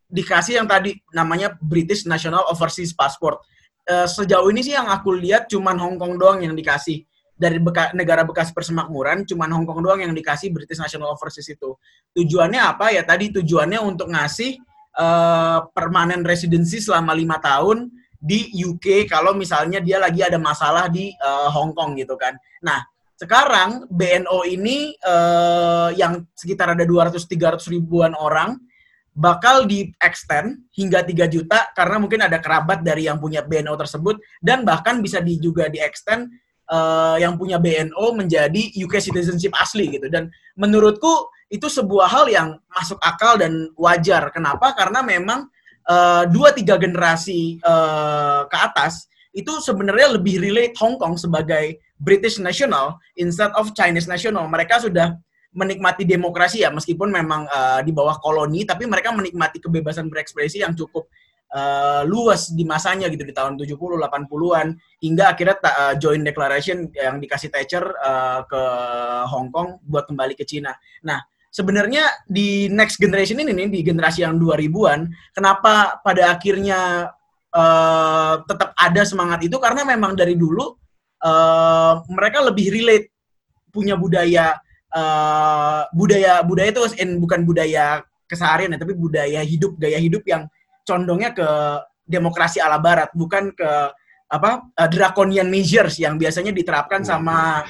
dikasih yang tadi namanya British National Overseas Passport. Uh, sejauh ini sih yang aku lihat cuman Hong Kong doang yang dikasih dari beka, negara bekas persemakmuran, cuman Hong Kong doang yang dikasih British National Overseas itu. Tujuannya apa ya? Tadi tujuannya untuk ngasih uh, permanen residency selama lima tahun di UK kalau misalnya dia lagi ada masalah di uh, Hong Kong gitu kan. Nah, sekarang BNO ini uh, yang sekitar ada 200-300 ribuan orang bakal di extend hingga 3 juta karena mungkin ada kerabat dari yang punya BNO tersebut dan bahkan bisa di, juga di extend uh, yang punya BNO menjadi UK citizenship asli gitu. Dan menurutku itu sebuah hal yang masuk akal dan wajar. Kenapa? Karena memang uh, dua tiga generasi uh, ke atas itu sebenarnya lebih relate Hong Kong sebagai British national instead of Chinese national. Mereka sudah menikmati demokrasi ya meskipun memang uh, di bawah koloni tapi mereka menikmati kebebasan berekspresi yang cukup uh, luas di masanya gitu di tahun 70 80-an hingga akhirnya uh, joint declaration yang dikasih Thatcher uh, ke Hong Kong buat kembali ke Cina. Nah, sebenarnya di next generation ini nih di generasi yang 2000-an kenapa pada akhirnya uh, tetap ada semangat itu karena memang dari dulu uh, mereka lebih relate punya budaya uh, budaya budaya itu in, bukan budaya keseharian ya, tapi budaya hidup gaya hidup yang condongnya ke demokrasi ala barat, bukan ke apa uh, draconian measures yang biasanya diterapkan sama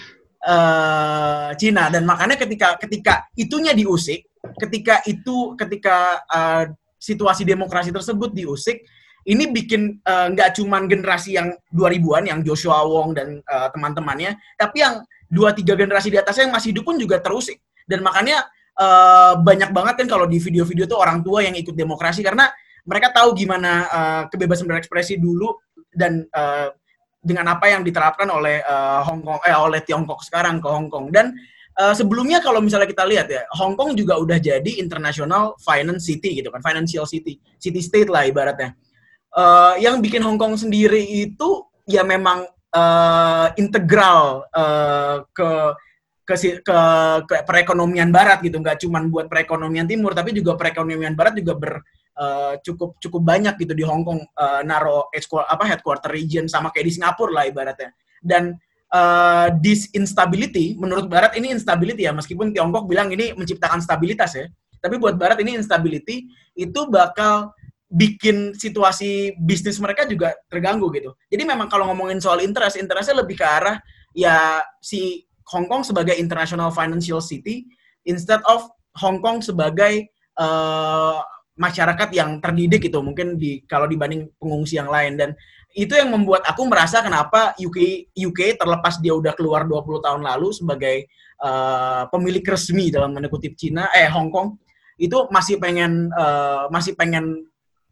uh, Cina. Dan makanya ketika ketika itunya diusik, ketika itu ketika uh, situasi demokrasi tersebut diusik, ini bikin nggak uh, cuman generasi yang 2000-an yang Joshua Wong dan uh, teman-temannya, tapi yang dua tiga generasi di atasnya yang masih hidup pun juga terusik dan makanya uh, banyak banget kan kalau di video-video tuh orang tua yang ikut demokrasi. Karena mereka tahu gimana uh, kebebasan berekspresi dulu dan uh, dengan apa yang diterapkan oleh uh, Hong Kong eh oleh Tiongkok sekarang ke Hong Kong. Dan uh, sebelumnya kalau misalnya kita lihat ya Hong Kong juga udah jadi international finance city gitu kan financial city city state lah ibaratnya. Uh, yang bikin Hong Kong sendiri itu ya memang uh, integral uh, ke ke ke ke perekonomian barat gitu. Nggak cuma buat perekonomian timur tapi juga perekonomian barat juga ber uh, cukup cukup banyak gitu di Hong Kong uh, naro apa headquarter region sama kayak di Singapura lah ibaratnya. Dan uh, this instability menurut barat ini instability ya. Meskipun Tiongkok bilang ini menciptakan stabilitas ya. Tapi buat Barat ini instability itu bakal bikin situasi bisnis mereka juga terganggu gitu. Jadi memang kalau ngomongin soal interest, interestnya lebih ke arah ya si Hong Kong sebagai international financial city instead of Hong Kong sebagai uh, masyarakat yang terdidik gitu mungkin di kalau dibanding pengungsi yang lain dan itu yang membuat aku merasa kenapa UK UK terlepas dia udah keluar 20 tahun lalu sebagai uh, pemilik resmi dalam tanda kutip Cina eh Hong Kong itu masih pengen uh, masih pengen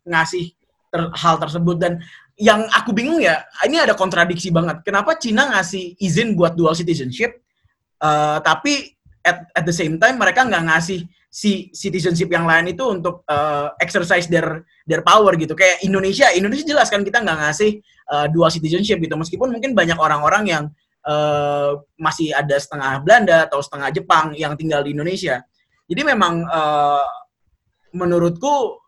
ngasih ter, hal tersebut. Dan yang aku bingung ya ini ada kontradiksi banget. Kenapa Cina ngasih izin buat dual citizenship uh, tapi at, at the same time mereka nggak ngasih si citizenship yang lain itu untuk uh, exercise their their power gitu. Kayak Indonesia Indonesia jelas kan kita nggak ngasih uh, dual citizenship gitu. Meskipun mungkin banyak orang-orang yang uh, masih ada setengah Belanda atau setengah Jepang yang tinggal di Indonesia. Jadi memang uh, menurutku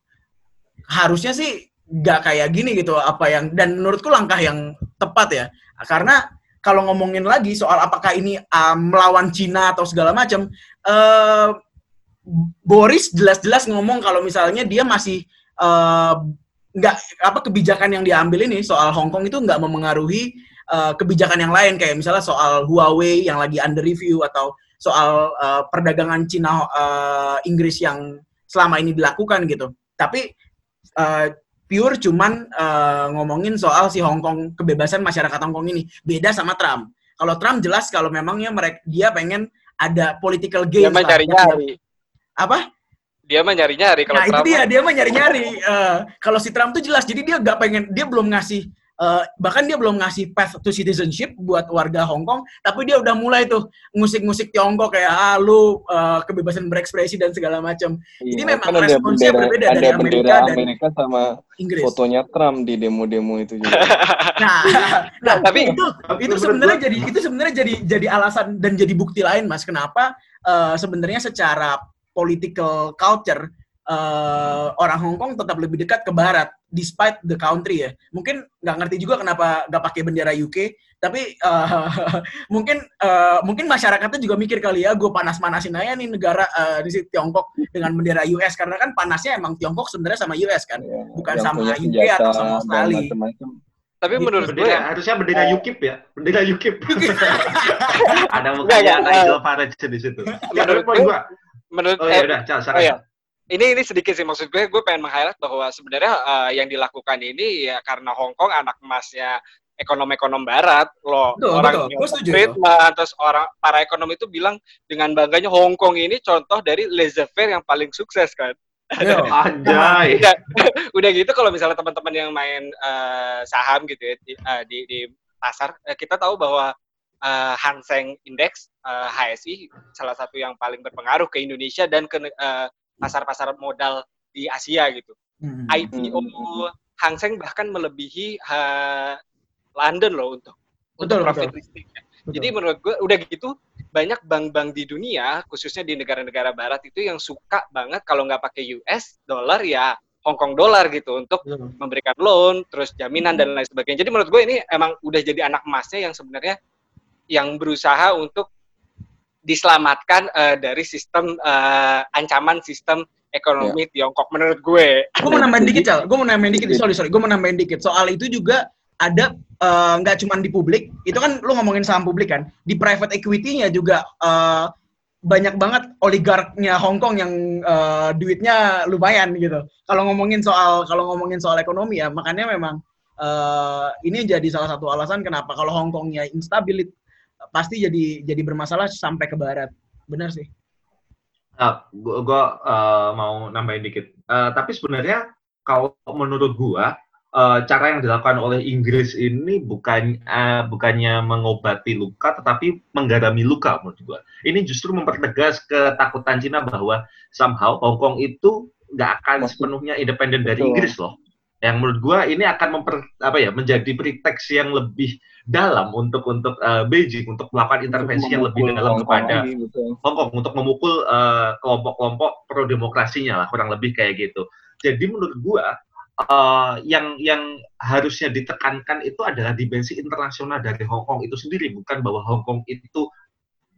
harusnya sih nggak kayak gini gitu apa yang dan menurutku langkah yang tepat ya. Karena kalau ngomongin lagi soal apakah ini uh, melawan Cina atau segala macam uh, Boris jelas-jelas ngomong kalau misalnya dia masih uh, nggak apa kebijakan yang diambil ini soal Hong Kong itu nggak memengaruhi uh, kebijakan yang lain. Kayak misalnya soal Huawei yang lagi under review atau soal uh, perdagangan Cina uh, Inggris yang selama ini dilakukan gitu. Tapi uh, pure cuman uh, ngomongin soal si Hong Kong kebebasan masyarakat Hong Kong ini beda sama Trump. Kalau Trump jelas kalau memangnya mereka dia pengen ada political gain. Dia mencari nyari. Apa? Dia mencari nyari kalau nah, Trump. itu dia, dia mencari nyari. Uh, kalau si Trump tuh jelas, jadi dia nggak pengen, dia belum ngasih Uh, bahkan dia belum ngasih path to citizenship buat warga Hong Kong, tapi dia udah mulai tuh ngusik-ngusik Tiongkok kayak ah lu uh, kebebasan berekspresi dan segala macam. Iya, Jadi memang kan responsnya bendera, berbeda ada dari Amerika, Amerika dan sama Inggris. Fotonya Trump di demo-demo itu juga. nah, nah, tapi itu itu sebenarnya jadi itu sebenarnya jadi jadi alasan dan jadi bukti lain Mas kenapa uh, sebenarnya secara political culture uh, orang Hong Kong tetap lebih dekat ke barat despite the country ya. Mungkin nggak ngerti juga kenapa nggak pakai bendera UK, tapi uh, mungkin uh, mungkin masyarakatnya juga mikir kali ya, gue panas-panasin aja nih negara uh, di Tiongkok dengan bendera US karena kan panasnya emang Tiongkok sebenarnya sama US kan, ya, bukan sama UK atau sama Australia. Tapi gitu, menurut bendera, gue harusnya bendera UKIP ya, bendera UKIP. Ada mukanya Nigel Farage di situ. Menurut gue, menurut oh, ya udah, oh, ya ini ini sedikit sih maksud gue gue pengen meng-highlight bahwa sebenarnya uh, yang dilakukan ini ya karena Hong Kong anak emasnya ekonom-ekonom barat loh betul, orang betul. treatment terus orang para ekonom itu bilang dengan bangganya Hong Kong ini contoh dari laissez-faire yang paling sukses kan iya. Anjay. udah, udah gitu kalau misalnya teman-teman yang main uh, saham gitu ya di, uh, di, di pasar uh, kita tahu bahwa uh, Hang Seng Index uh, HSI salah satu yang paling berpengaruh ke Indonesia dan ke uh, pasar-pasar modal di Asia gitu. Hmm. IPO Hang Seng bahkan melebihi uh, London loh untuk betul, untuk profit betul. listingnya. Jadi menurut gue udah gitu banyak bank-bank di dunia khususnya di negara-negara barat itu yang suka banget kalau nggak pakai US dollar ya Hong Kong dollar gitu untuk hmm. memberikan loan terus jaminan dan lain sebagainya. Jadi menurut gue ini emang udah jadi anak emasnya yang sebenarnya yang berusaha untuk diselamatkan uh, dari sistem uh, ancaman sistem ekonomi yeah. Tiongkok menurut gue. Gue mau nambahin dikit, Cal. Gue mau nambahin dikit. Sorry, sorry. Gue mau nambahin dikit. Soal itu juga ada eh, nggak uh, cuma di publik. Itu kan lu ngomongin saham publik kan. Di private equity-nya juga uh, banyak banget oligarknya Hong Kong yang uh, duitnya lumayan gitu. Kalau ngomongin soal kalau ngomongin soal ekonomi ya, makanya memang uh, ini jadi salah satu alasan kenapa kalau Hong Kongnya instabil pasti jadi jadi bermasalah sampai ke barat. Benar sih. Nah, gua, uh, mau nambahin dikit. Uh, tapi sebenarnya kalau menurut gua uh, cara yang dilakukan oleh Inggris ini bukan uh, bukannya mengobati luka tetapi menggarami luka menurut gua. Ini justru mempertegas ketakutan Cina bahwa somehow Hong Kong itu nggak akan sepenuhnya independen dari Inggris loh yang menurut gue ini akan memper, apa ya menjadi pretext yang lebih dalam untuk untuk uh, Beijing untuk melakukan intervensi yang lebih dalam kepada Hong Kong untuk memukul uh, kelompok-kelompok pro demokrasinya lah kurang lebih kayak gitu. Jadi menurut gue uh, yang yang harusnya ditekankan itu adalah dimensi internasional dari Hong Kong itu sendiri bukan bahwa Hong Kong itu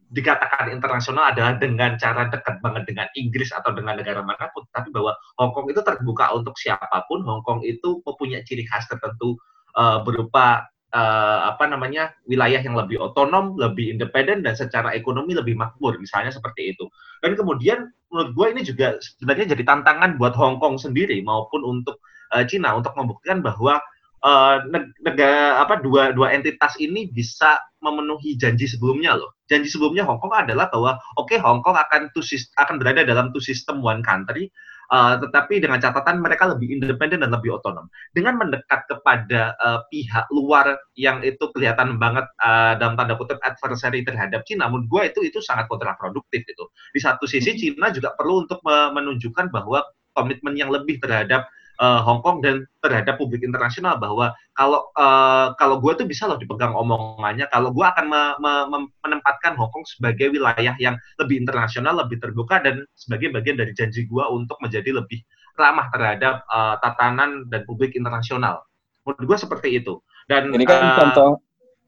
dikatakan internasional adalah dengan cara dekat banget dengan Inggris atau dengan negara mana pun, tapi bahwa Hong Kong itu terbuka untuk siapa pun. Hong Kong itu mempunyai ciri khas tertentu uh, berupa uh, apa namanya wilayah yang lebih otonom, lebih independen dan secara ekonomi lebih makmur, misalnya seperti itu. Dan kemudian menurut gue ini juga sebenarnya jadi tantangan buat Hong Kong sendiri maupun untuk uh, Cina untuk membuktikan bahwa uh, negara apa dua dua entitas ini bisa memenuhi janji sebelumnya loh janji sebelumnya Hong Kong adalah bahwa oke okay, Hong Kong akan two akan berada dalam two system one country Uh, tetapi dengan catatan mereka lebih independen dan lebih otonom. Dengan mendekat kepada uh, pihak luar yang itu kelihatan banget uh, dalam tanda kutip adversary terhadap Cina, menurut gue itu itu sangat kontraproduktif itu. Di satu sisi hmm. Cina juga perlu untuk menunjukkan bahwa komitmen yang lebih terhadap uh, Hong Kong dan terhadap publik internasional bahwa kalau uh, kalau gue tuh bisa loh dipegang omongannya kalau gue akan me, me, me, menempatkan Hong Kong sebagai wilayah yang lebih internasional lebih terbuka dan sebagai bagian dari janji gue untuk menjadi lebih ramah terhadap uh, tatanan dan publik internasional menurut gue seperti itu dan ini kan uh, contoh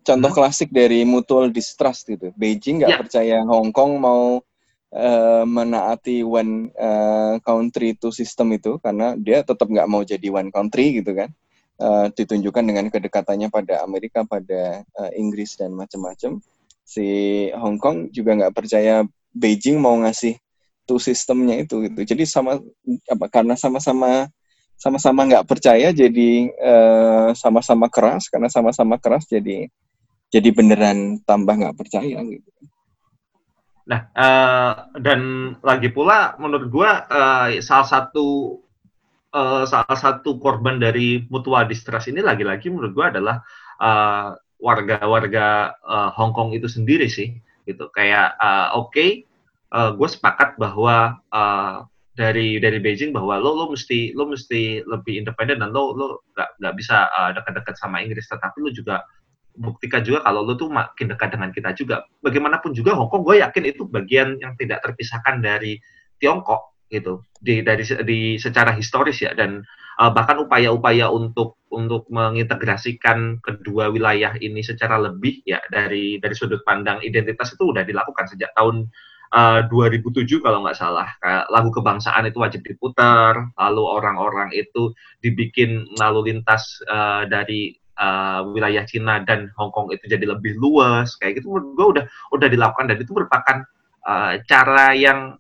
contoh hmm? klasik dari mutual distrust gitu Beijing nggak ya. percaya Hong Kong mau uh, menaati one uh, country to system itu karena dia tetap nggak mau jadi one country gitu kan. Uh, ditunjukkan dengan kedekatannya pada Amerika pada uh, Inggris dan macam-macam. Si Hong Kong juga nggak percaya Beijing mau ngasih two sistemnya itu gitu. Jadi sama apa karena sama-sama sama-sama nggak percaya jadi sama-sama uh, keras. Karena sama-sama keras jadi jadi beneran tambah nggak percaya gitu Nah, uh, dan lagi pula menurut gua uh, salah satu uh, salah satu korban dari mutual distrust ini lagi-lagi menurut gua adalah warga-warga uh, Hong Kong itu sendiri sih, gitu. Kayak uh, oke, okay, uh, gue sepakat bahwa uh, dari dari Beijing bahwa lo lo mesti lo mesti lebih independen dan lo lo nggak nggak bisa uh, dekat-dekat sama Inggris, tetapi lo juga buktikan juga kalau lo tuh makin dekat dengan kita juga. Bagaimanapun juga Hong Kong, gue yakin itu bagian yang tidak terpisahkan dari Tiongkok gitu di dari di secara historis ya dan uh, bahkan upaya-upaya untuk untuk mengintegrasikan kedua wilayah ini secara lebih ya dari dari sudut pandang identitas itu udah dilakukan sejak tahun uh, 2007 kalau nggak salah kayak lagu kebangsaan itu wajib diputar lalu orang-orang itu dibikin lalu lintas uh, dari uh, wilayah Cina dan Hong Kong itu jadi lebih luas kayak gitu menurut gue udah udah dilakukan dan itu merupakan uh, cara yang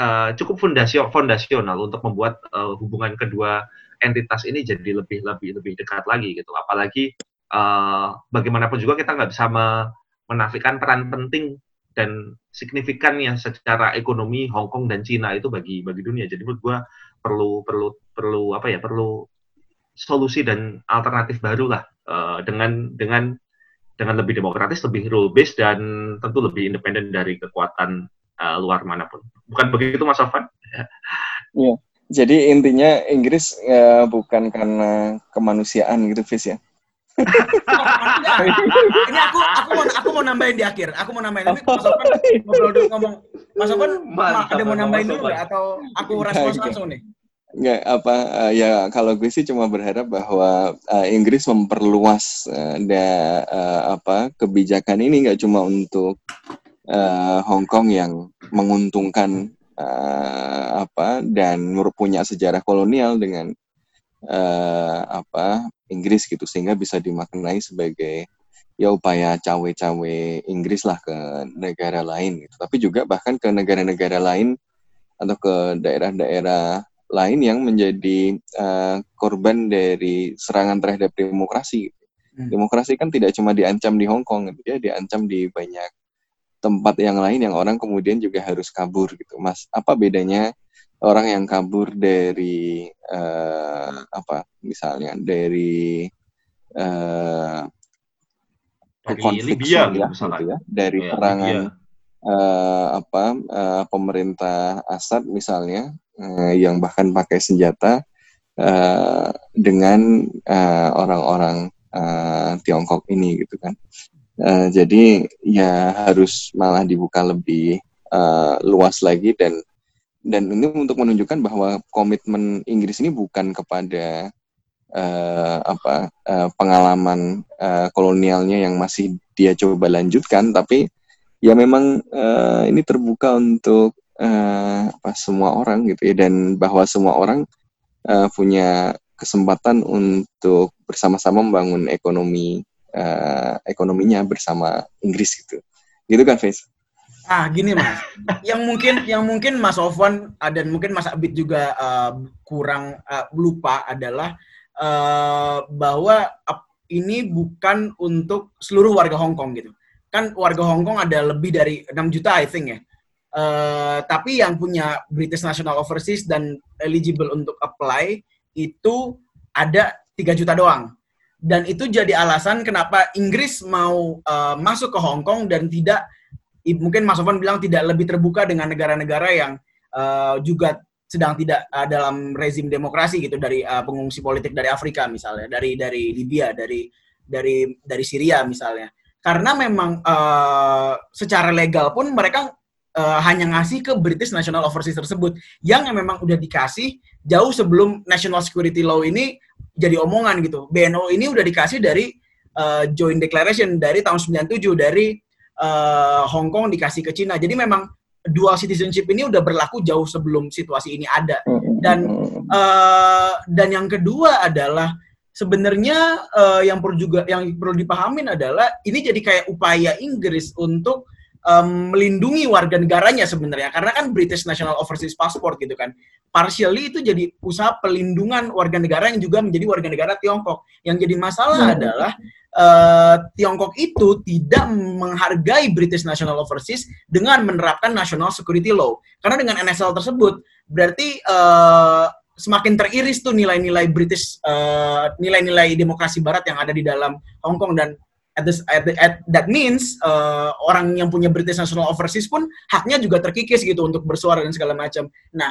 uh, cukup fondasio fondasional untuk membuat uh, hubungan kedua entitas ini jadi lebih lebih lebih dekat lagi gitu. Apalagi uh, bagaimanapun juga kita nggak bisa me menafikan peran penting dan signifikannya secara ekonomi Hong Kong dan Cina itu bagi bagi dunia. Jadi menurut gue perlu perlu perlu apa ya perlu solusi dan alternatif baru lah uh, dengan dengan dengan lebih demokratis, lebih rule based dan tentu lebih independen dari kekuatan uh, luar mana pun. Bukan begitu Mas Afan? Iya. Jadi intinya Inggris ya, bukan karena kemanusiaan gitu, Fis ya. ini aku aku mau aku mau nambahin di akhir. Aku mau nambahin ini Mas Afan ngobrol dulu ngomong. Mas Afan ada mau nambahin dulu atau aku respons langsung nih? Nggak apa uh, ya kalau gue sih cuma berharap bahwa uh, Inggris memperluas uh, da, uh, apa kebijakan ini nggak cuma untuk uh, Hong Kong yang menguntungkan uh, apa dan punya sejarah kolonial dengan uh, apa Inggris gitu sehingga bisa dimaknai sebagai ya upaya cawe-cawe Inggris lah ke negara lain gitu. Tapi juga bahkan ke negara-negara lain atau ke daerah-daerah lain yang menjadi uh, korban dari serangan terhadap demokrasi. Hmm. Demokrasi kan tidak cuma diancam di Hong Kong, dia diancam di banyak tempat yang lain yang orang kemudian juga harus kabur gitu. Mas, apa bedanya orang yang kabur dari uh, apa misalnya dari uh, konflik Libya, gitu, gitu ya, dari ya, perangan uh, apa uh, pemerintah Assad misalnya uh, yang bahkan pakai senjata uh, dengan orang-orang uh, Tiongkok ini gitu kan. Uh, jadi ya harus malah dibuka lebih uh, luas lagi dan dan ini untuk menunjukkan bahwa komitmen Inggris ini bukan kepada uh, apa uh, pengalaman uh, kolonialnya yang masih dia coba lanjutkan, tapi ya memang uh, ini terbuka untuk uh, apa semua orang gitu ya dan bahwa semua orang uh, punya kesempatan untuk bersama-sama membangun ekonomi uh, ekonominya bersama Inggris gitu gitu kan Face Ah, gini mas, yang mungkin yang mungkin Mas Ofwan dan mungkin Mas Abid juga uh, kurang uh, lupa adalah uh, bahwa ini bukan untuk seluruh warga Hong Kong gitu. Kan warga Hong Kong ada lebih dari 6 juta I think ya. Uh, tapi yang punya British National Overseas dan eligible untuk apply itu ada 3 juta doang. Dan itu jadi alasan kenapa Inggris mau uh, masuk ke Hong Kong dan tidak mungkin Mas Sofwan bilang tidak lebih terbuka dengan negara-negara yang uh, juga sedang tidak uh, dalam rezim demokrasi gitu dari uh, pengungsi politik dari Afrika misalnya, dari dari Libya, dari dari dari Syria misalnya. Karena memang uh, secara legal pun mereka uh, hanya ngasih ke British National Overseas tersebut yang memang udah dikasih jauh sebelum National Security Law ini jadi omongan gitu. BNO ini udah dikasih dari uh, Joint Declaration dari tahun 97 dari uh, Hong Kong dikasih ke Cina. Jadi memang dual citizenship ini udah berlaku jauh sebelum situasi ini ada. Dan uh, dan yang kedua adalah sebenarnya uh, yang perlu juga yang perlu dipahamin adalah ini jadi kayak upaya Inggris untuk um, melindungi warga negaranya sebenarnya karena kan British National Overseas Passport gitu kan partially itu jadi usaha pelindungan warga negara yang juga menjadi warga negara Tiongkok yang jadi masalah hmm. adalah uh, Tiongkok itu tidak menghargai British National Overseas dengan menerapkan National Security Law. Karena dengan NSL tersebut berarti uh, semakin teriris tuh nilai-nilai British uh, nilai-nilai demokrasi Barat yang ada di dalam Hong Kong dan at, this, at, the, at that means uh, orang yang punya British National Overseas pun haknya juga terkikis gitu untuk bersuara dan segala macam. Nah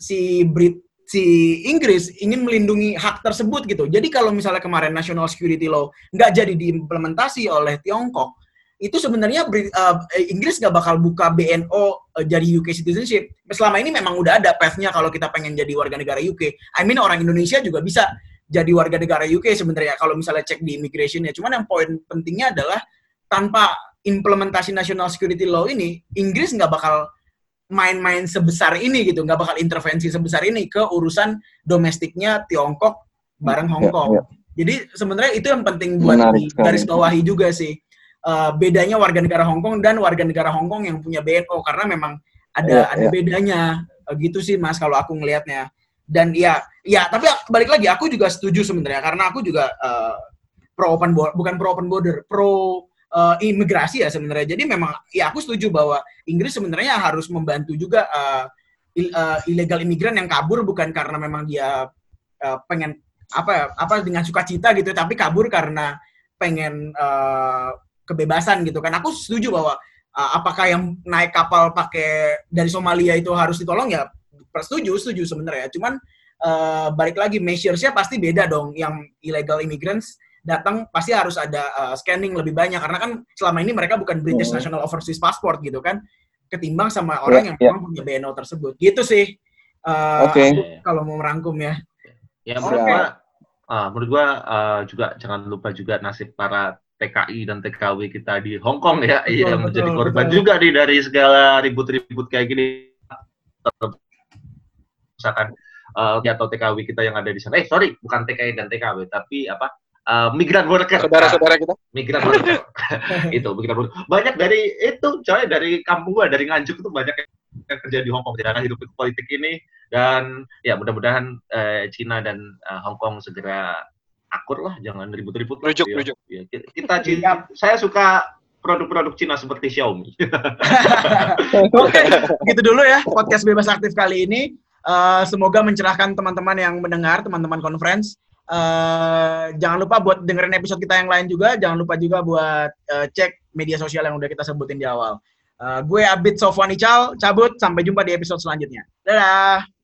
si Brit si Inggris ingin melindungi hak tersebut gitu. Jadi kalau misalnya kemarin National Security Law nggak jadi diimplementasi oleh Tiongkok, itu sebenarnya uh, Inggris nggak bakal buka BNO uh, eh, jadi UK citizenship. Selama ini memang udah ada path-nya kalau kita pengen jadi warga negara UK. I mean orang Indonesia juga bisa jadi warga negara UK sebenarnya kalau misalnya cek di immigration ya. Cuman yang poin pentingnya adalah tanpa implementasi National Security Law ini, Inggris nggak bakal main-main sebesar ini gitu, nggak bakal intervensi sebesar ini ke urusan domestiknya Tiongkok bareng Hong ya, Kong. Ya, ya. Jadi sebenarnya itu yang penting buat di garis bawahi juga sih. Uh, bedanya warga negara Hong Kong dan warga negara Hong Kong yang punya BNO karena memang ada ya, ada ya. bedanya uh, gitu sih Mas kalau aku ngelihatnya. Dan ya ya tapi balik lagi aku juga setuju sebenarnya karena aku juga uh, pro open border bukan pro open border, pro uh, imigrasi ya sebenarnya. Jadi memang ya aku setuju bahwa Inggris sebenarnya harus membantu juga uh, il, uh, ilegal imigran yang kabur bukan karena memang dia uh, pengen apa apa dengan sukacita gitu, tapi kabur karena pengen uh, kebebasan gitu kan. Aku setuju bahwa uh, apakah yang naik kapal pakai dari Somalia itu harus ditolong ya setuju, setuju sebenarnya. Cuman balik lagi measures-nya pasti beda dong. Yang illegal immigrants datang pasti harus ada uh, scanning lebih banyak karena kan selama ini mereka bukan British hmm. National Overseas Passport gitu kan ketimbang sama orang yeah, yang yeah. memang punya BNO tersebut gitu sih uh, oke okay. kalau mau merangkum ya ya menurut okay. gua uh, menurut gua uh, juga jangan lupa juga nasib para TKI dan TKW kita di Hong Kong ya betul, yang menjadi korban betul. juga nih dari segala ribut-ribut kayak gini misalkan uh, atau TKW kita yang ada di sana eh sorry bukan TKI dan TKW tapi apa uh, migran worker. Saudara-saudara kita. Migran worker. itu migran worker. Banyak dari itu, coy dari kampung gua dari Nganjuk itu banyak yang kerja di Hong Kong karena hidup politik ini dan ya mudah-mudahan uh, Cina dan uh, Hong Kong segera akur lah, jangan ribut-ribut. Rujuk, ya. rujuk. Ya, kita Cina, saya suka produk-produk Cina seperti Xiaomi. Oke, okay, gitu dulu ya podcast bebas aktif kali ini. Uh, semoga mencerahkan teman-teman yang mendengar, teman-teman conference. Uh, jangan lupa buat dengerin episode kita yang lain juga. Jangan lupa juga buat uh, cek media sosial yang udah kita sebutin di awal. Uh, gue Abid Sofwani Cal, cabut. Sampai jumpa di episode selanjutnya. Dadah!